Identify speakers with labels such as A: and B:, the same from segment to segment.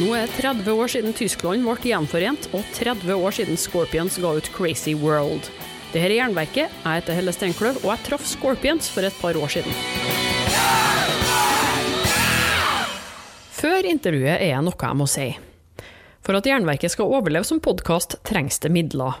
A: Nå er 30 år siden Tyskland ble gjenforent, og 30 år siden Scorpions ga ut Crazy World. Dette er Jernverket, jeg heter Helle Steinkløv, og jeg traff Scorpions for et par år siden. Før intervjuet er det noe jeg må si. For at Jernverket skal overleve som podkast, trengs det midler.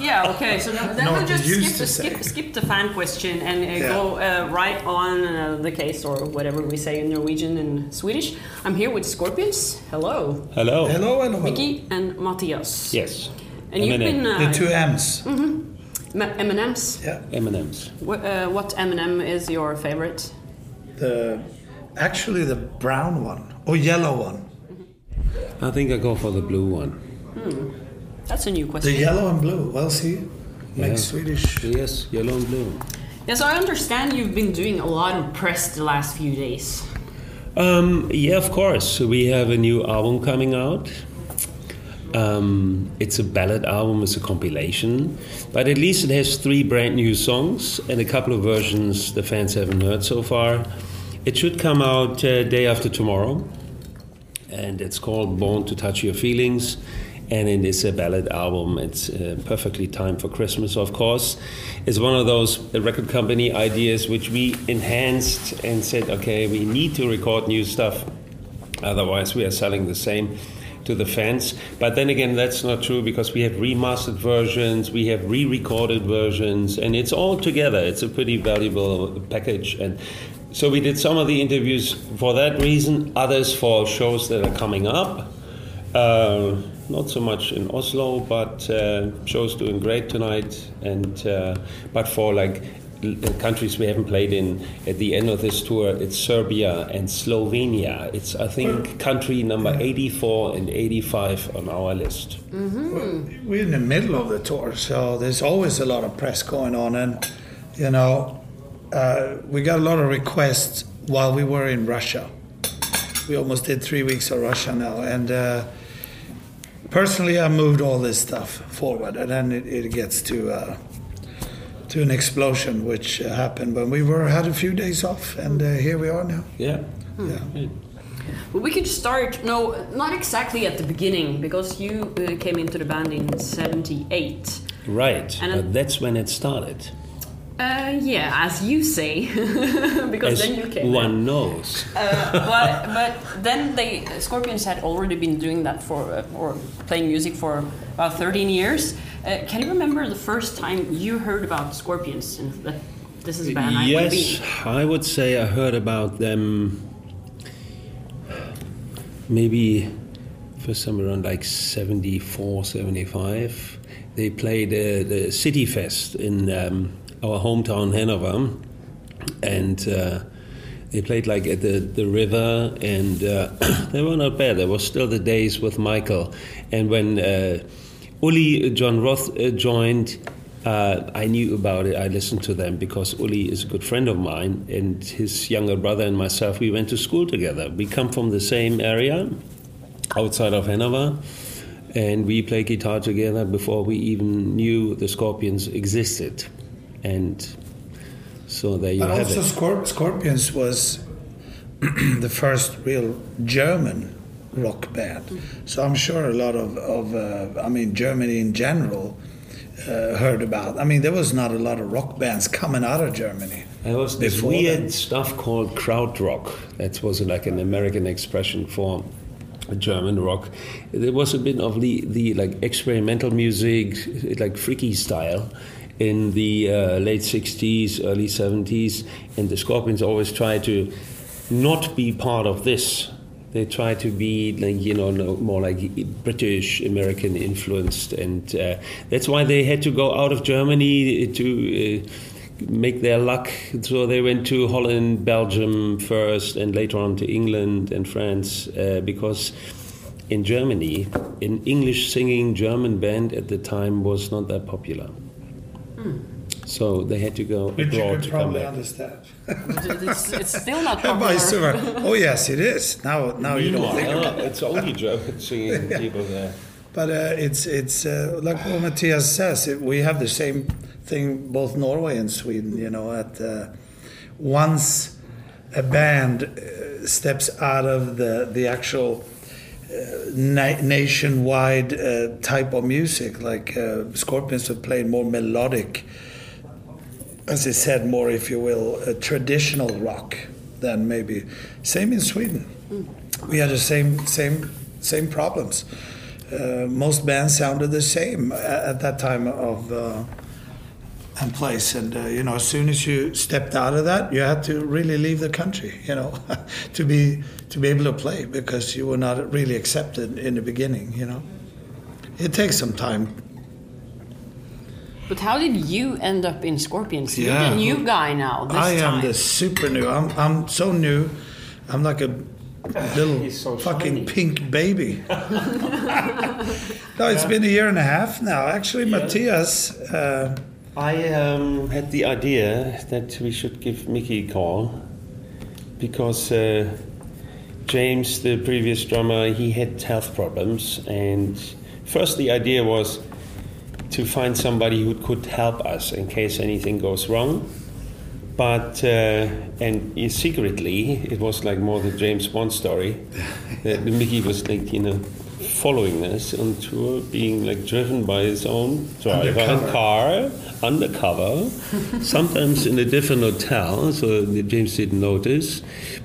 B: Yeah, okay, so then, then
C: Not
B: we'll just skip,
C: to
B: skip, skip the fan question and uh,
C: Yeah.
B: go uh, right on uh, the case or whatever we say in Norwegian and Swedish. I'm here with Scorpions. Hello.
D: Hello.
C: Hello, hello.
B: Mickey and Matthias.
D: Yes.
B: And you've
D: M&M.
B: been uh,
C: The two M's.
B: M- M&M's.
C: Yeah.
D: M&M's.
B: What, uh, what M&M is your favorite?
C: The actually the brown one or yellow one.
D: I think I go for the blue one.
B: That's a new question.
C: The yellow and blue. Well, see, make
D: Yeah.
C: Swedish.
D: Yes, yellow and blue.
B: Yes, I understand you've been doing a lot of press the last few days.
D: Um, yeah, of course. We have a new album coming out. Um, it's a ballad album, it's a compilation, but at least it has three brand new songs and a couple of versions the fans haven't heard so far. It should come out uh, day after tomorrow, and it's called Born to Touch Your Feelings. And it is a ballad album. It's uh, perfectly timed for Christmas, of course. It's one of those record company ideas which we enhanced and said, okay, we need to record new stuff. Otherwise, we are selling the same to the fans. But then again, that's not true because we have remastered versions, we have re recorded versions, and it's all together. It's a pretty valuable package. And so we did some of the interviews for that reason, others for shows that are coming up. Uh, not so much in Oslo, but uh, shows doing great tonight. And uh, but for like countries we haven't played in at the end of this tour, it's Serbia and Slovenia. It's I think country number 84 and 85 on our list.
C: We're in the middle of the tour, so there's always a lot of press going on, and you know, uh, we got a lot of requests while we were in Russia. We almost did three weeks of Russia now, and uh, personally, I moved all this stuff forward, and then it, it gets to uh, to an explosion, which uh, happened when we were had a few days off, and uh, here we are now.
D: Yeah.
C: Yeah.
B: Well, we could start, no, not exactly at the beginning, because you uh, came into the band in 78.
D: Right.
B: And,
D: but that's when it started.
B: Uh, yeah, as you say, because
D: As
B: then you came.
D: one knows.
B: Uh, but, but then they Scorpions had already been doing that for uh, or playing music for about 13 years. Uh, can you remember the first time you heard about Scorpions and that this is a band I
D: yes,
B: be?
D: I would say I heard about them maybe first somewhere around like 74, 75. They played uh, the City Fest in um, our hometown Hanover, and uh, they played like at the, the river, and uh, they were not bad. There was still the days with Michael, and when uh, Uli John Roth uh, joined, uh, I knew about it. I listened to them because Uli is a good friend of mine, and his younger brother and myself. We went to school together. We come from the same area, outside of Hanover, and we played guitar together before we even knew the Scorpions existed, and so there you
C: But
D: have
C: also,
D: it.
C: Scorp- Scorpions was the first real German rock band. So I'm sure a lot of, of uh, I mean, Germany in general uh, heard about. I mean, there was not a lot of rock bands coming out of Germany.
D: There was this
C: before
D: weird
C: then.
D: stuff called krautrock. That was like an American expression for German rock. There was a bit of the, the like experimental music, like freaky style, in the uh, late '60s, early '70s, and the Scorpions always tried to not be part of this. They try to be like you know more like British American influenced, and uh, that's why they had to go out of Germany to uh, make their luck. So they went to Holland, Belgium first, and later on to England and France uh, because in Germany, an English singing German band at the time was not that popular. So they had to go
C: Which you
D: abroad
C: could
D: to come
C: probably
D: back.
C: understand.
B: it's, it's still not
C: And
B: popular.
C: versa. Oh yes, it is. Now, now you don't think about
D: Meanwhile, it's only German singing people there.
C: But uh, it's it's uh, like what Matthias says. It, we have the same thing both Norway and Sweden. You know, at uh, once a band uh, steps out of the the actual na- nationwide uh, type of music, like uh, Scorpions have played more melodic, as I said, more if you will, uh, traditional rock than maybe. Same in Sweden. We had the same same same problems. Uh, most bands sounded the same at, at that time of uh, and place, and uh, you know, as soon as you stepped out of that, you had to really leave the country, you know, to be to be able to play because you were not really accepted in the beginning, you know. It takes some time.
B: But how did you end up in Scorpions? You're
C: Yeah.
B: the new guy now. This
C: I am
B: time.
C: the super new. I'm I'm so new. I'm like a little
D: so
C: fucking
D: shiny.
C: pink baby. no, it's been a year and a half now. Actually, Matthias. Uh,
D: I um, had the idea that we should give Mickey a call because uh, James, the previous drummer, he had health problems, and first the idea was to find somebody who could help us in case anything goes wrong. But uh, and secretly, it was like more the James Bond story. that Mickey was like you know following us on tour, being like driven by his own driver
C: Undercover.
D: car, undercover, sometimes in a different hotel, so the James didn't notice.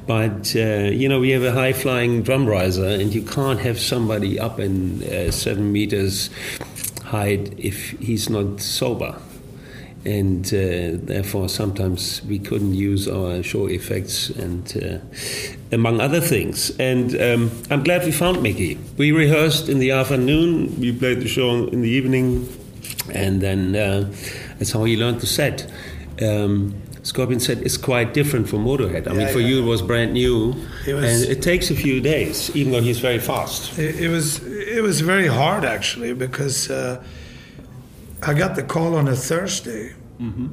D: But uh, you know, we have a high flying drum riser, and you can't have somebody up in uh, seven meters height if he's not sober and uh, therefore sometimes we couldn't use our show effects and uh, among other things and um, i'm glad we found mickey we rehearsed in the afternoon we played the show in the evening and then uh, that's how he learned the set um, Scorpion said it's quite different from Motorhead. I mean, for
C: yeah.
D: you it was brand new,
C: It was-
D: and it takes a few days, even though he's very fast.
C: It, it was it was very hard actually because uh, I got the call on a Thursday, mm-hmm.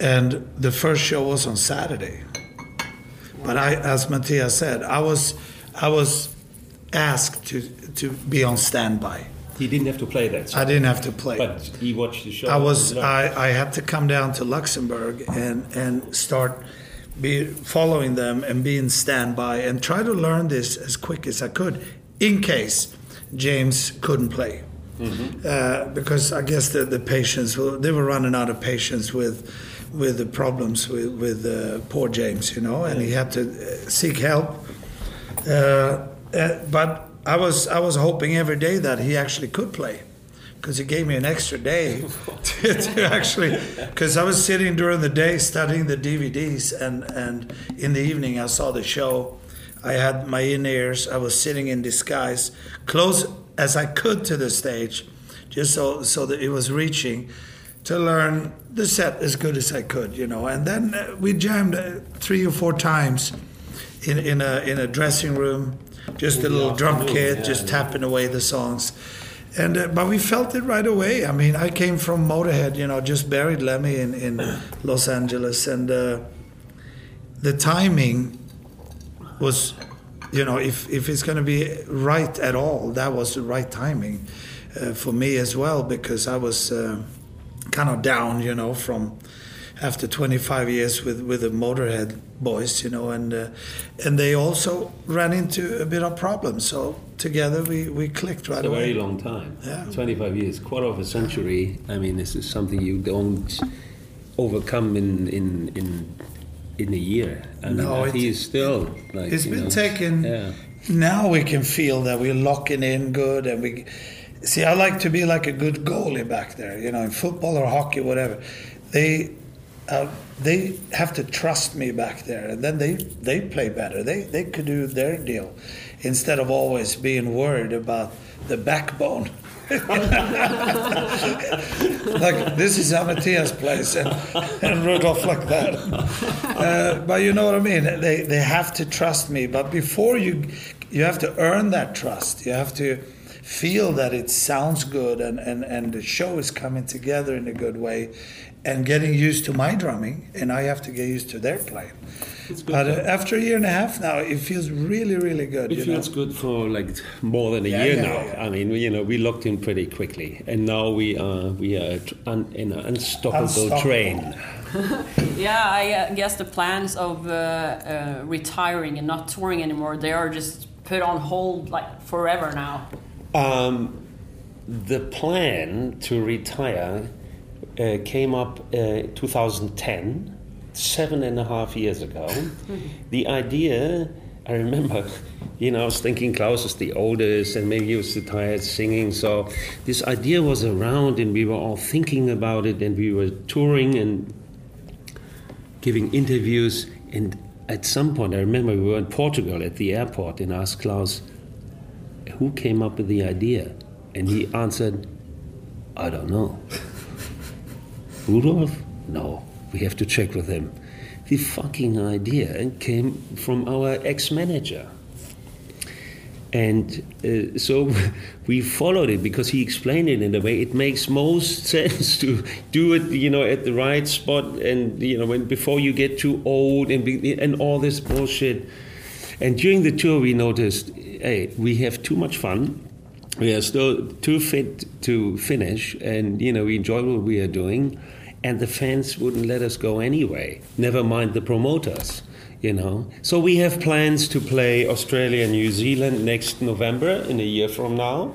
C: and the first show was on Saturday. But I, as Matthias said, I was I was asked to to be on standby.
D: He didn't have to play that,
C: I didn't have to play.
D: but he watched the show.
C: I was. I, I had to come down to Luxembourg and and start be following them and be in standby and try to learn this as quick as I could in case James couldn't play. Uh, because I guess the, the patients were, they were running out of patience with with the problems with, with uh, poor James, you know, and he had to uh, seek help. Uh, uh, but I was I was hoping every day that he actually could play, because he gave me an extra day to, to actually. Because I was sitting during the day studying the DVDs, and and in the evening I saw the show. I had my in ears. I was sitting in disguise, close as I could to the stage, just so so that it was reaching to learn the set as good as I could, you know. And then uh, we jammed uh, three or four times in, in a in a dressing room, just a little drum kit,
D: yeah,
C: just
D: yeah.
C: tapping away the songs. And uh, but we felt it right away. I mean, I came from Motorhead, you know, just buried Lemmy in in Los Angeles, and uh, the timing was, you know, if if it's going to be right at all, that was the right timing uh, for me as well because I was uh, kind of down, you know, from after 25 years with with the Motorhead boys, you know, and uh, and they also ran into a bit of problems. So together we we clicked right
D: It's a
C: away.
D: very long time.
C: Yeah.
D: 25 years, quarter of a century. I mean, this is something you don't overcome in in in in a year. I mean,
C: No,
D: he
C: it-
D: is still like.
C: It's been
D: know,
C: taken.
D: Yeah.
C: Now we can feel that we're locking in good, and we see. I like to be like a good goalie back there, you know, in football or hockey, whatever. They uh, they have to trust me back there, and then they they play better. They they could do their deal instead of always being worried about the backbone. like this is how Matthias plays, and, and Rudolf like that. Uh, but you know what I mean. They they have to trust me. But before you, you have to earn that trust. You have to feel that it sounds good and, and, and the show is coming together in a good way and getting used to my drumming and I have to get used to their playing. But uh, after a year and a half now, it feels really, really good.
D: It
C: you
D: feels
C: know?
D: good for like more than a
C: Yeah,
D: year
C: yeah,
D: now.
C: yeah.
D: I mean, you know, we locked in pretty quickly, and now we are we are un, in an unstoppable,
C: Unstoppable.
D: train.
B: Yeah, I uh, guess the plans of uh, uh, retiring and not touring anymore, they are just put on hold like forever now.
D: Um, the plan to retire uh, came up uh, 2010, seven and a half years ago. the idea, I remember, you know, I was thinking Klaus is the oldest and maybe he was tired singing. So this idea was around and we were all thinking about it and we were touring and giving interviews. And at some point, I remember we were in Portugal at the airport and asked Klaus, who came up with the idea? And he answered, I don't know. Rudolf? No, we have to check with him. The fucking idea came from our ex manager. And uh, so we followed it because he explained it in a way it makes most sense to do it, you know, at the right spot and you know when before you get too old and be, and all this bullshit. And during the tour, we noticed, hey, we have too much fun. We are still too fit to finish, and you know we enjoy what we are doing, and the fans wouldn't let us go anyway. Never mind the promoters, you know. So we have plans to play Australia and New Zealand next November, in a year from now.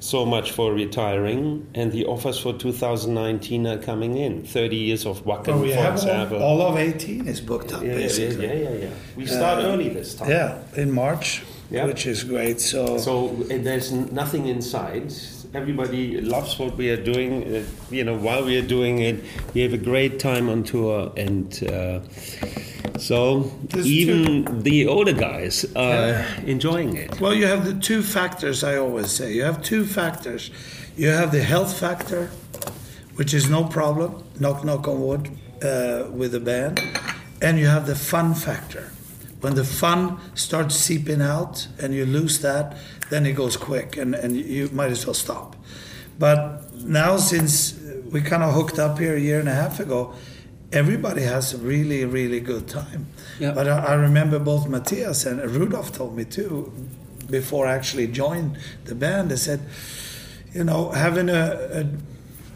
D: So much for retiring, and the offers for 2019 are coming in. 30 years of Wacken,
C: oh, we
D: for
C: have
D: example.
C: all, all of 18 is booked up
D: yeah, yeah,
C: basically.
D: yeah, yeah, yeah. We uh, start early this time.
C: Yeah, in March,
D: Yeah.
C: which is great. So,
D: So and there's nothing inside. Everybody loves what we are doing. Uh, you know, while we are doing it, we have a great time on tour, and uh, so
C: There's
D: even the older guys are enjoying it.
C: well, you have the two factors I always say. You have two factors. You have the health factor, which is no problem, knock knock on wood, uh, with the band, and you have the fun factor. When the fun starts seeping out and you lose that, then it goes quick, and, and you might as well stop. But now, since we kind of hooked up here a year and a half ago, everybody has a really, really good time.
D: Yeah.
C: But I, I remember both Matthias and Rudolf told me too, before I actually joined the band, they said, you know, having a,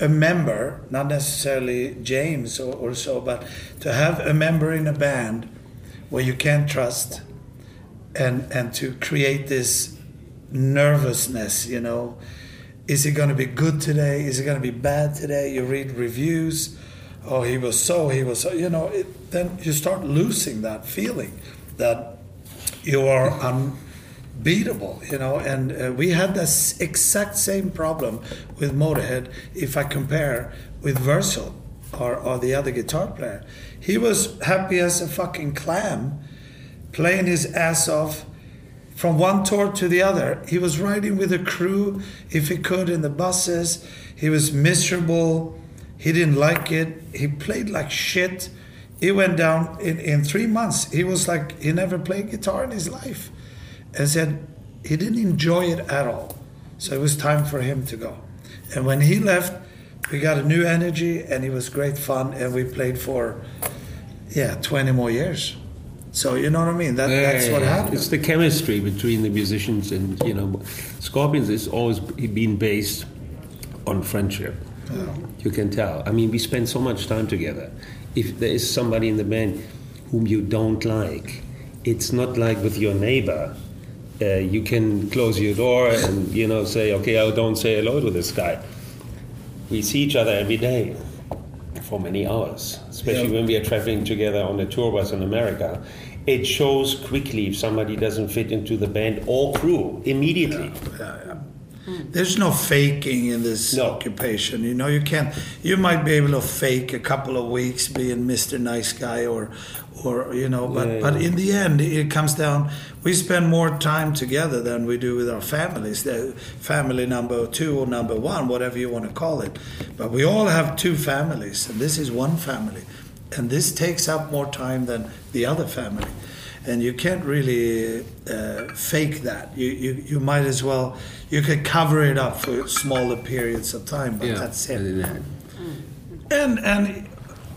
C: a, a member, not necessarily James or, or so, but to have a member in a band where you can't trust and, and to create this nervousness, you know, is it going to be good today? Is it going to be bad today? You read reviews. Oh, he was so, he was so, you know, it, then you start losing that feeling that you are unbeatable, you know. And uh, we had this exact same problem with Motorhead if I compare with Würzel or, or the other guitar player. He was happy as a fucking clam playing his ass off from one tour to the other. He was riding with a crew if he could in the buses. He was miserable. He didn't like it. He played like shit. He went down in, in three months. He was like, he never played guitar in his life. And said he didn't enjoy it at all. So it was time for him to go. And when he left, we got a new energy and it was great fun. And we played for, yeah, 20 more years. So you know what I mean? That, that's what happened.
D: It's the chemistry between the musicians, and you know, Scorpions has always been based on friendship. You can tell. I mean, we spend so much time together. If there is somebody in the band whom you don't like, it's not like with your neighbor. Uh, you can close your door and you know say, okay, I don't say hello to this guy. We see each other every day for many hours, especially
C: Yeah.
D: when we are traveling together on a tour bus in America. It shows quickly if somebody doesn't fit into the band or crew immediately.
C: Yeah. Hmm. There's no faking in this
D: No.
C: occupation. You know, you can't. You might be able to fake a couple of weeks being Mr. Nice Guy, or, or you know, but
D: Yeah,
C: but
D: yeah.
C: in the end, it comes down. We spend more time together than we do with our families. The family number two or number one, whatever you want to call it. But we all have two families, and this is one family, and this takes up more time than the other family and you can't really uh, fake that. You, you you might as well you could cover it up for smaller periods of time, but that's it. And and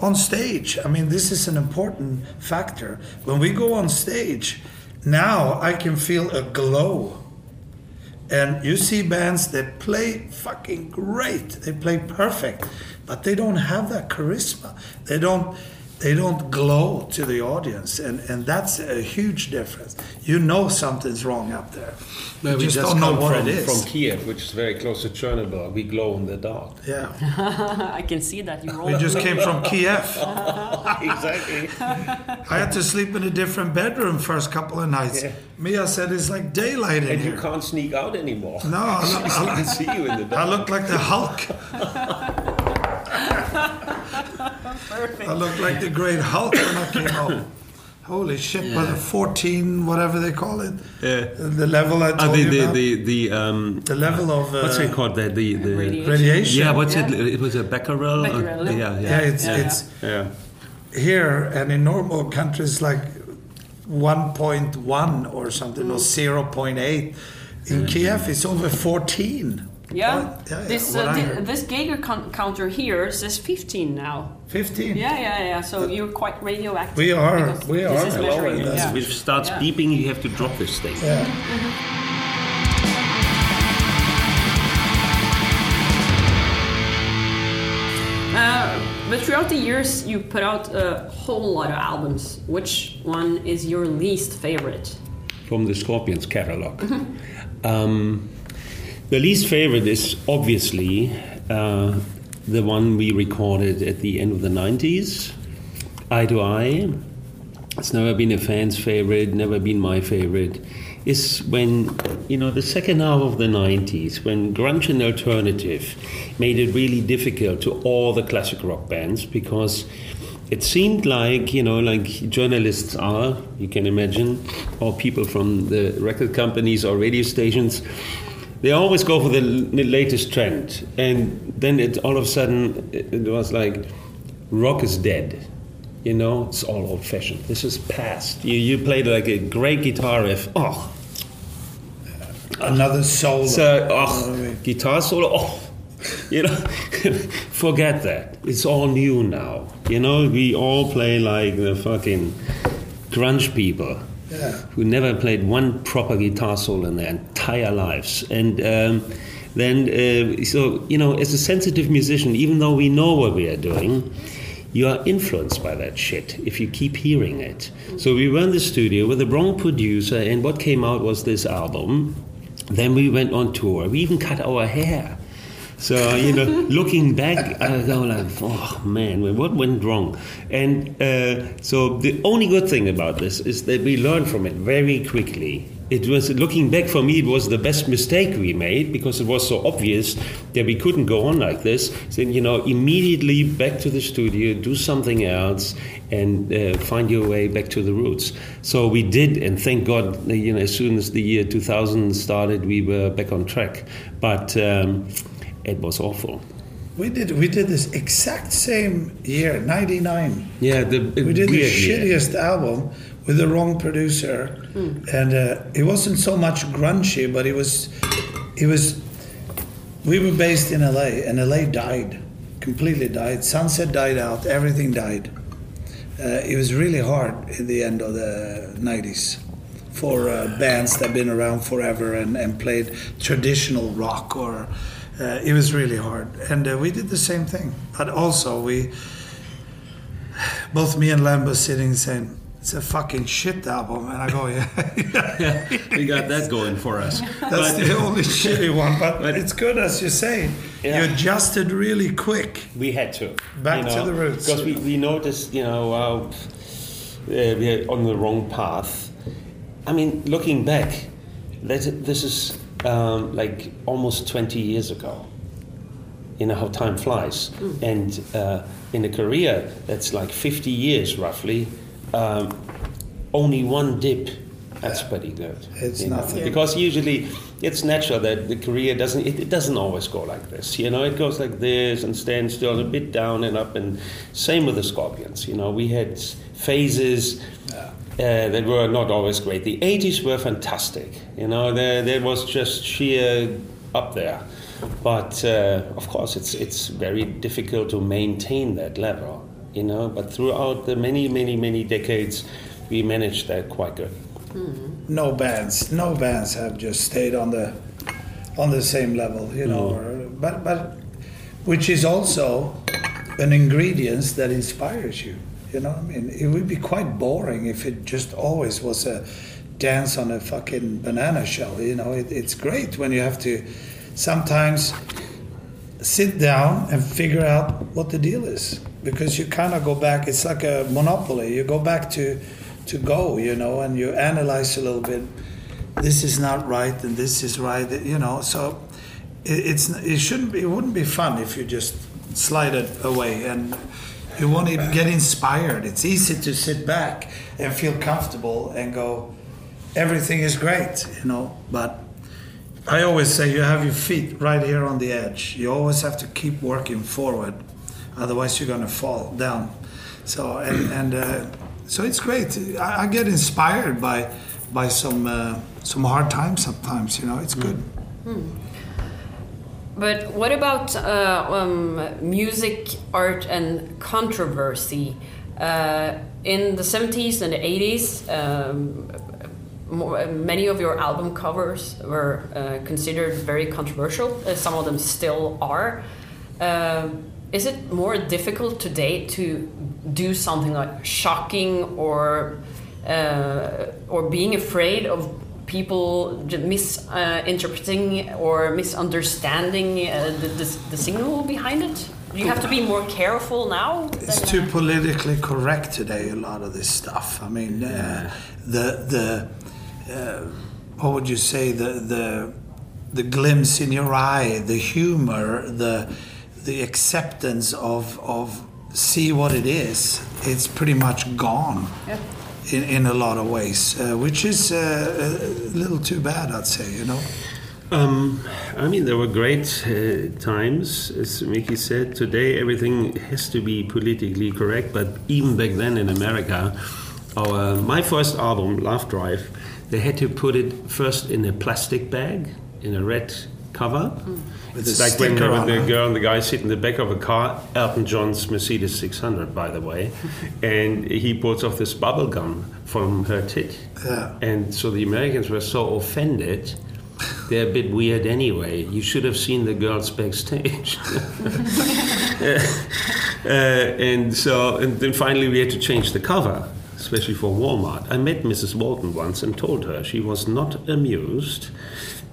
C: on stage, I mean, this is an important factor. When we go on stage, now I can feel a glow. And you see bands that play fucking great. They play perfect, but they don't have that charisma. They don't they don't glow to the audience and, and that's a huge difference. You know something's wrong up there.
D: Well,
C: you
D: we
C: just,
D: just
C: don't know
D: come
C: what
D: from,
C: it is.
D: from Kiev, which is very close to Chernobyl. We glow in the dark.
C: yeah.
B: I can see that you roll.
C: We just came from Kiev.
D: exactly.
C: I had to sleep in a different bedroom first couple of nights.
D: Yeah.
C: Mia said it's like daylight in
D: And you
C: here.
D: can't sneak out anymore.
C: No, I look,
D: I
C: I,
D: can see you in the
C: I look like the Hulk. I look like the great Hulk when I came home. Holy shit, was it 14, whatever they call it?
D: Yeah.
C: The level I
D: Uh,
C: told
D: the,
C: you
D: the,
C: about?
D: the, the, um,
C: The level of uh,
D: what's it called? The, the, the
B: Radiation.
C: radiation.
D: Yeah, what's
B: Yeah.
D: it? It was a becquerel. or- Yeah, yeah,
C: Yeah, it's,
B: Yeah.
C: it's
D: yeah.
C: here and in normal countries like 1.1 or something or 0.8. In Kiev, it's over 14.
B: Yeah,
C: Point- yeah, yeah,
B: this uh,
C: I
B: thi- this Geiger con- counter here says 15 now.
C: 15.
B: Yeah, yeah, yeah. So you're quite radioactive.
C: We are,
B: because
C: we
B: this
C: are.
B: is measuring
C: and
B: it, yeah.
D: If it starts
B: Yeah.
D: beeping, you have to drop this thing.
C: Yeah.
B: Uh, but throughout the years, you put out a whole lot of albums. Which one is your least favorite?
D: from the Scorpions catalog. Um, the least favorite is obviously uh, the one we recorded at the end of the 90s, Eye to Eye. It's never been a fan's favorite, never been my favorite. Is when, you know, the second half of the 90s, when grunge and alternative made it really difficult to all the classic rock bands because it seemed like you know like journalists are you can imagine or people from the record companies or radio stations they always go for the latest trend and then it all of a sudden it it was like rock is dead you know it's all old fashioned this is past you, you played like a great guitar riff oh
C: Another solo.
D: so, oh, guitar solo. Oh, you know, forget that. It's all new now. You know, we all play like the fucking grunge people Who never played one proper guitar solo in their entire lives. And um, then, uh, so, you know, as a sensitive musician, even though we know what we are doing, you are influenced by that shit if you keep hearing it. So we were in the studio with the wrong producer, and what came out was this album. Then we went on tour. We even cut our hair. So you know, looking back, I go like, "Oh man, what went wrong?" And uh, so the only good thing about this is that we learned from it very quickly. It was looking back for me, it was the best mistake we made because it was so obvious that we couldn't go on like this. So you know, immediately back to the studio, do something else, and uh, find your way back to the roots. So we did, and thank God, you know, as soon as the year 2000 started, we were back on track. But um, it was awful.
C: We did we did this exact same year, '99.
D: Yeah, the
C: We did the
D: weird year.
C: shittiest album with the wrong producer, and uh, it wasn't so much grungy, but it was, it was. We were based in LA, and LA died, completely died. Sunset died out, everything died. Uh, it was really hard in the end of the '90s for uh, bands that have been around forever and, and played traditional rock or. Uh, it was really hard, and uh, we did the same thing. But also, we both me and Lamb Lambo sitting saying, "It's a fucking shit album," and I go, "Yeah, yeah
D: we got that going for us.
C: that's the only shitty one." But,
D: but-
C: it's good, as you say.
D: Yeah.
C: You adjusted really quick.
D: we had to
C: Back
D: you
C: to the roots.
D: because we, we noticed, you know, uh, we are on the wrong path. I mean, looking back, that this is um, like almost 20 years ago. You know how time flies. And uh, in a career that's like 50 years roughly, um, only one dip. That's pretty good.
C: It's
D: you know,
C: nothing.
D: because usually it's natural that the career doesn't. It, it doesn't always go like this. You know, it goes like this and stands still, a bit down and up. And same with the Scorpions. You know, we had phases uh, that were not always great. The 80s were fantastic. You know, there, there was just sheer up there. But uh, of course, it's, it's very difficult to maintain that level. You know, but throughout the many, many, many decades, we managed that quite good.
C: no bands no bands have just stayed on the on the same level you know or, but but which is also an ingredient that inspires you you know i mean? It would be quite boring if it just always was a dance on a fucking banana shell you know? It, it's great when you have to sometimes sit down and figure out what the deal is because you kind of go back it's like a monopoly. You go back to to go you know and you analyze a little bit. This is not right and this is right you know? So it, it's it shouldn't be it wouldn't be fun if you just slide it away and you won't even get inspired it's easy to sit back and feel comfortable and go everything is great you know but I always say you have your feet right here on the edge. You always have to keep working forward, otherwise you're going to fall down. So and and uh, so it's great. I, I get inspired by by some uh, some hard times sometimes. You know, it's good.
B: But what about uh, um, music, art, and controversy? Uh, in the 70s and the 80s, um, many of your album covers were uh, considered very controversial. Uh, some of them still are. Uh, is it more difficult today to do something like shocking or uh, or being afraid of people misinterpreting or misunderstanding uh, the, the, the signal behind it? Do you have to be more careful now?
C: It's too politically correct today. A lot of this stuff. I mean, uh, the the uh, what would you say the the the glimpse in your eye, the humor, the the acceptance of of see what it is. It's pretty much gone. In, in a lot of ways, uh, which is uh, a little too bad, I'd say. You know.
D: Um, I mean, there were great uh, times, as Mickey said. Today, everything has to be politically correct, but even back then in America, our my first album, Love Drive, they had to put it first in a plastic bag in a red cover.
C: With
D: it's
C: a
D: like when, when the girl and the guy sit in the back of a car, Elton John's Mercedes 600, by the way, and he pulls off this bubble gum from her tit.
C: Yeah.
D: And so the Americans were so offended. They're a bit weird anyway. You should have seen the girls backstage. uh, and so, and then finally we had to change the cover, especially for Walmart. I met Mrs. Walton once and told her she was not amused,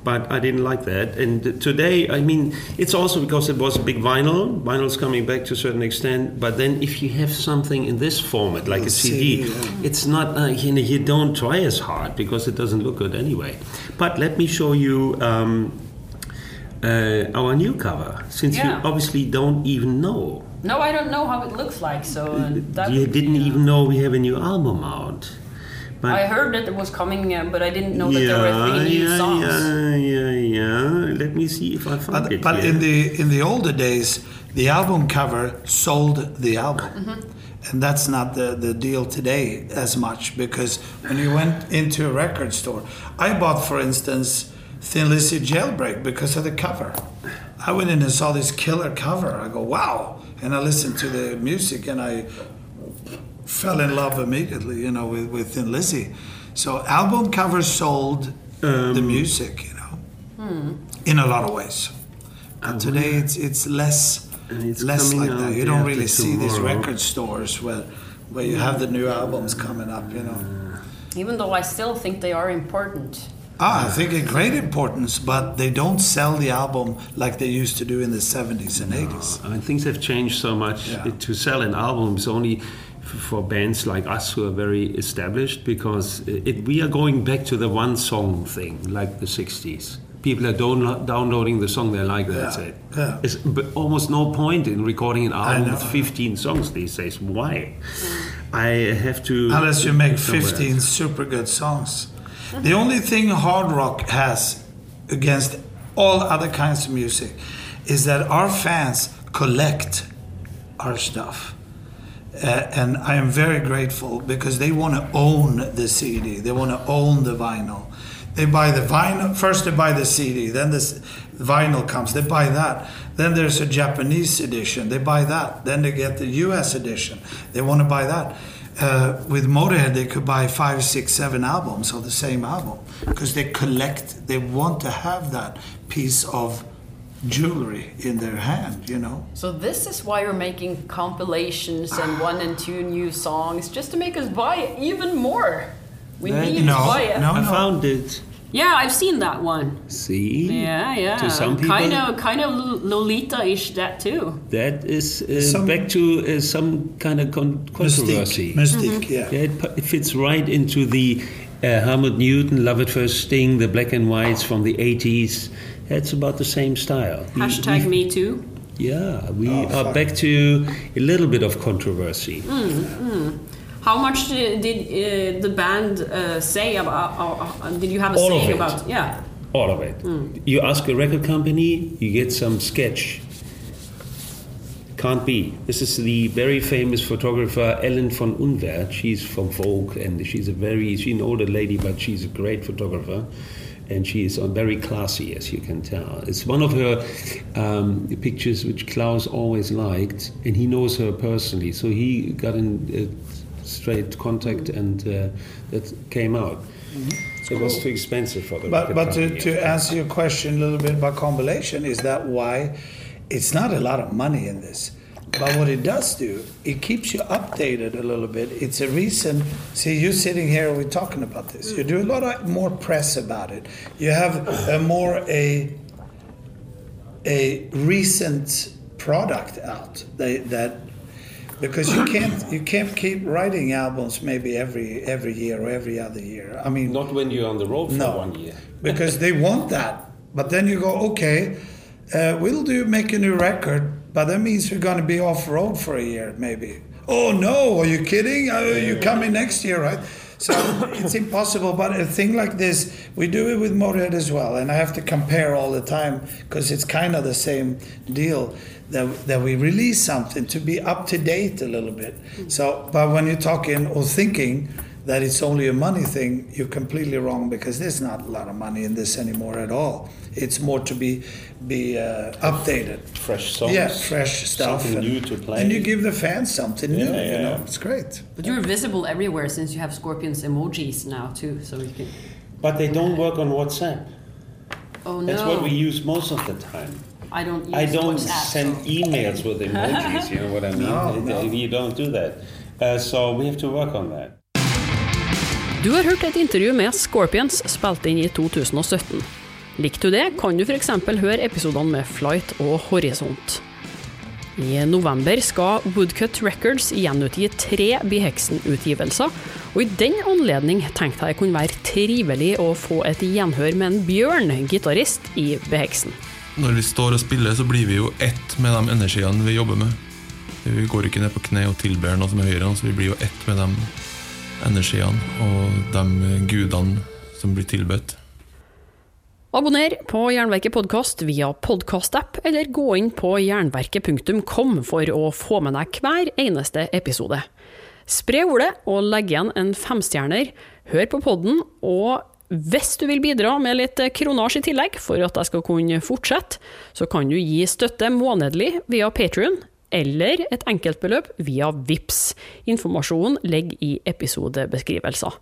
D: but I didn't like that. And today, I mean, it's also because it was a big vinyl. Vinyl's coming back to a certain extent, but then if you have something in this format, like a CD, it's not uh, you know you don't try as hard because it doesn't look good anyway. But let me show you um, uh, our new cover, since
B: Yeah.
D: you obviously don't even know.
B: No, I don't know how it looks like, so uh, that
D: you didn't
B: uh,
D: even know we have a new album out. But
B: I heard that it was coming, uh, but I didn't know that there were three new
D: yeah,
B: songs.
D: yeah, yeah, yeah. Let me see if I find
C: But,
D: it.
C: but
D: here.
C: in the in the older days, the album cover sold the album, and that's not the, the deal today as much because when you went into a record store, I bought, for instance, Thin Lizzy Jailbreak because of the cover. I went in and saw this killer cover. I go, wow, and I listened to the music and I fell in love immediately, you know, with, with Thin Lizzy. So album covers sold the music, you know, in a lot of ways. But today it's it's less
D: it's
C: less like that. You don't
D: after
C: really see these record stores where where you have the new albums coming up, you know.
B: Even though I still think they are important.
C: Ah, I think a great importance, but they don't sell the album like they used to do in the 70s and 80s.
D: I mean, things have changed so much.
C: Yeah.
D: To sell an album is only f- for bands like us who are very established because it, we are going back to the one song thing, like the 60s. people are downlo- downloading the song they like. That's
C: Yeah,
D: it.
C: yeah.
D: It's b- almost no point in recording an album with 15 songs these days. Why? I have to.
C: Unless you make 15
D: else.
C: super good songs. The only thing hard rock has against all other kinds of music is that our fans collect our stuff. Uh, and I am very grateful because they want to own the CD. They want to own the vinyl. They buy the vinyl first. They buy the CD, then the s- vinyl comes. They buy that. Then there's a Japanese edition. They buy that. Then they get the U.S. edition. They want to buy that. Uh, with Motorhead, they could buy five, six, seven albums of the same album because they collect. They want to have that piece of jewelry in their hand. You know.
B: So this is why you're making compilations and one and two new songs, just to make us buy even more. We
D: That-
B: need
C: No,
B: to buy it.
C: no.
D: I found it.
B: Yeah, I've seen that one.
D: See?
B: Yeah, yeah.
D: To some people,
B: kind of, kind of Lolita-ish that too.
D: that is uh,
C: Some-
D: back to uh, some kind of con- controversy.
C: Mystique. Mystique. Yeah.
D: Yeah, it, it fits right into the uh, Helmut Newton, Love at First Sting, the black and whites from the 80s. It's about the same style. We-
B: Hashtag
D: we-
B: me too.
D: Yeah, we
C: Oh,
D: are
C: fuck.
D: back to a little bit of controversy.
B: How much did, did uh, the band uh, say about? Uh, uh, did you have a
D: All of
B: saying
D: it.
B: about? Yeah.
D: All of it. You ask a record company, you get some sketch. Can't be. This is the very famous photographer Ellen von Unwerth. She's from Vogue and she's a very, she's an older lady, but she's a great photographer. And she is very classy, as you can tell. It's one of her um, pictures which Klaus always liked, and he knows her personally. So he got in uh, straight contact, and uh, that came out. So it was too expensive for the
C: But but to, to answer your question a little bit about compilation, is that why it's not a lot of money in this. But what it does do, it keeps you updated a little bit. It's a reason. See, you sitting here, we're talking about this. You do a lot of more press about it. You have a more a a recent product out that, that because you can't you can't keep writing albums maybe every every year or every other year. I mean,
D: Not when you're on the road for
C: no,
D: one year.
C: because they want that. But then you go, okay, uh, we'll do make a new record, but that means we're going to be off road for a year, maybe. Oh no, are you kidding? Uh, you coming next year, right? So it's impossible. But a thing like this, we do it with Motorhead as well, and I have to compare all the time because it's kind of the same deal. That, that we release something to be up to date a little bit. So, but when you're talking or thinking that it's only a money thing, you're completely wrong because there's not a lot of money in this anymore at all. It's more to be be uh, updated.
D: Fresh songs.
C: Yeah, fresh stuff.
D: Something
C: and,
D: new to play.
C: And you give the fans something new.
D: Yeah,
C: You
D: yeah.
C: it's great.
B: But you're visible everywhere since you have Scorpions emojis now too, so you can.
D: But they don't work on WhatsApp.
B: Oh no!
D: That's what we use most of the time.
B: I don't. Use
D: I don't
B: WhatsApp,
D: send
B: so-
D: emails with emojis, you know what I mean?
C: No, no.
D: You don't do that. Uh, so we have to work on that.
A: Du har hørt et intervju med Scorpions spilt inn i 2017. Likte du det, kan du f.eks. høre episodene med Flight og Horisont. I november skal Woodcut Records gjenutgi tre Beheksen-utgivelser, og i den anledning tenkte jeg kunne være trivelig å få et gjenhør med en Bjørn, gitarist i Beheksen.
E: Når vi står og spiller, så blir vi jo ett med de energiene vi jobber med. Vi går ikke ned på kne og tilber noe som er høyere oss, vi blir jo ett med de energiene og de gudene som blir tilbedt.
A: Abonner på Jernverket podkast via podkastapp, eller gå inn på jernverket.kom for å få med deg hver eneste episode. Spre ordet og legg igjen en femstjerner. Hør på podden, og hvis du vil bidra med litt kronasj i tillegg for at jeg skal kunne fortsette, så kan du gi støtte månedlig via Patrion, eller et enkeltbeløp via VIPS. Informasjonen ligger i episodebeskrivelser.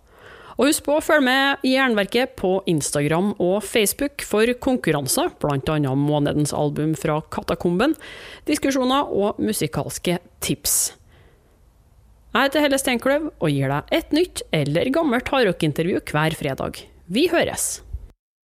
A: Og husk på å følge med i Jernverket på Instagram og Facebook for konkurranser, bl.a. månedens album fra Katakomben, diskusjoner og musikalske tips. Jeg heter Helle Steinkløv og gir deg et nytt eller gammelt hardrockintervju hver fredag. Vi høres!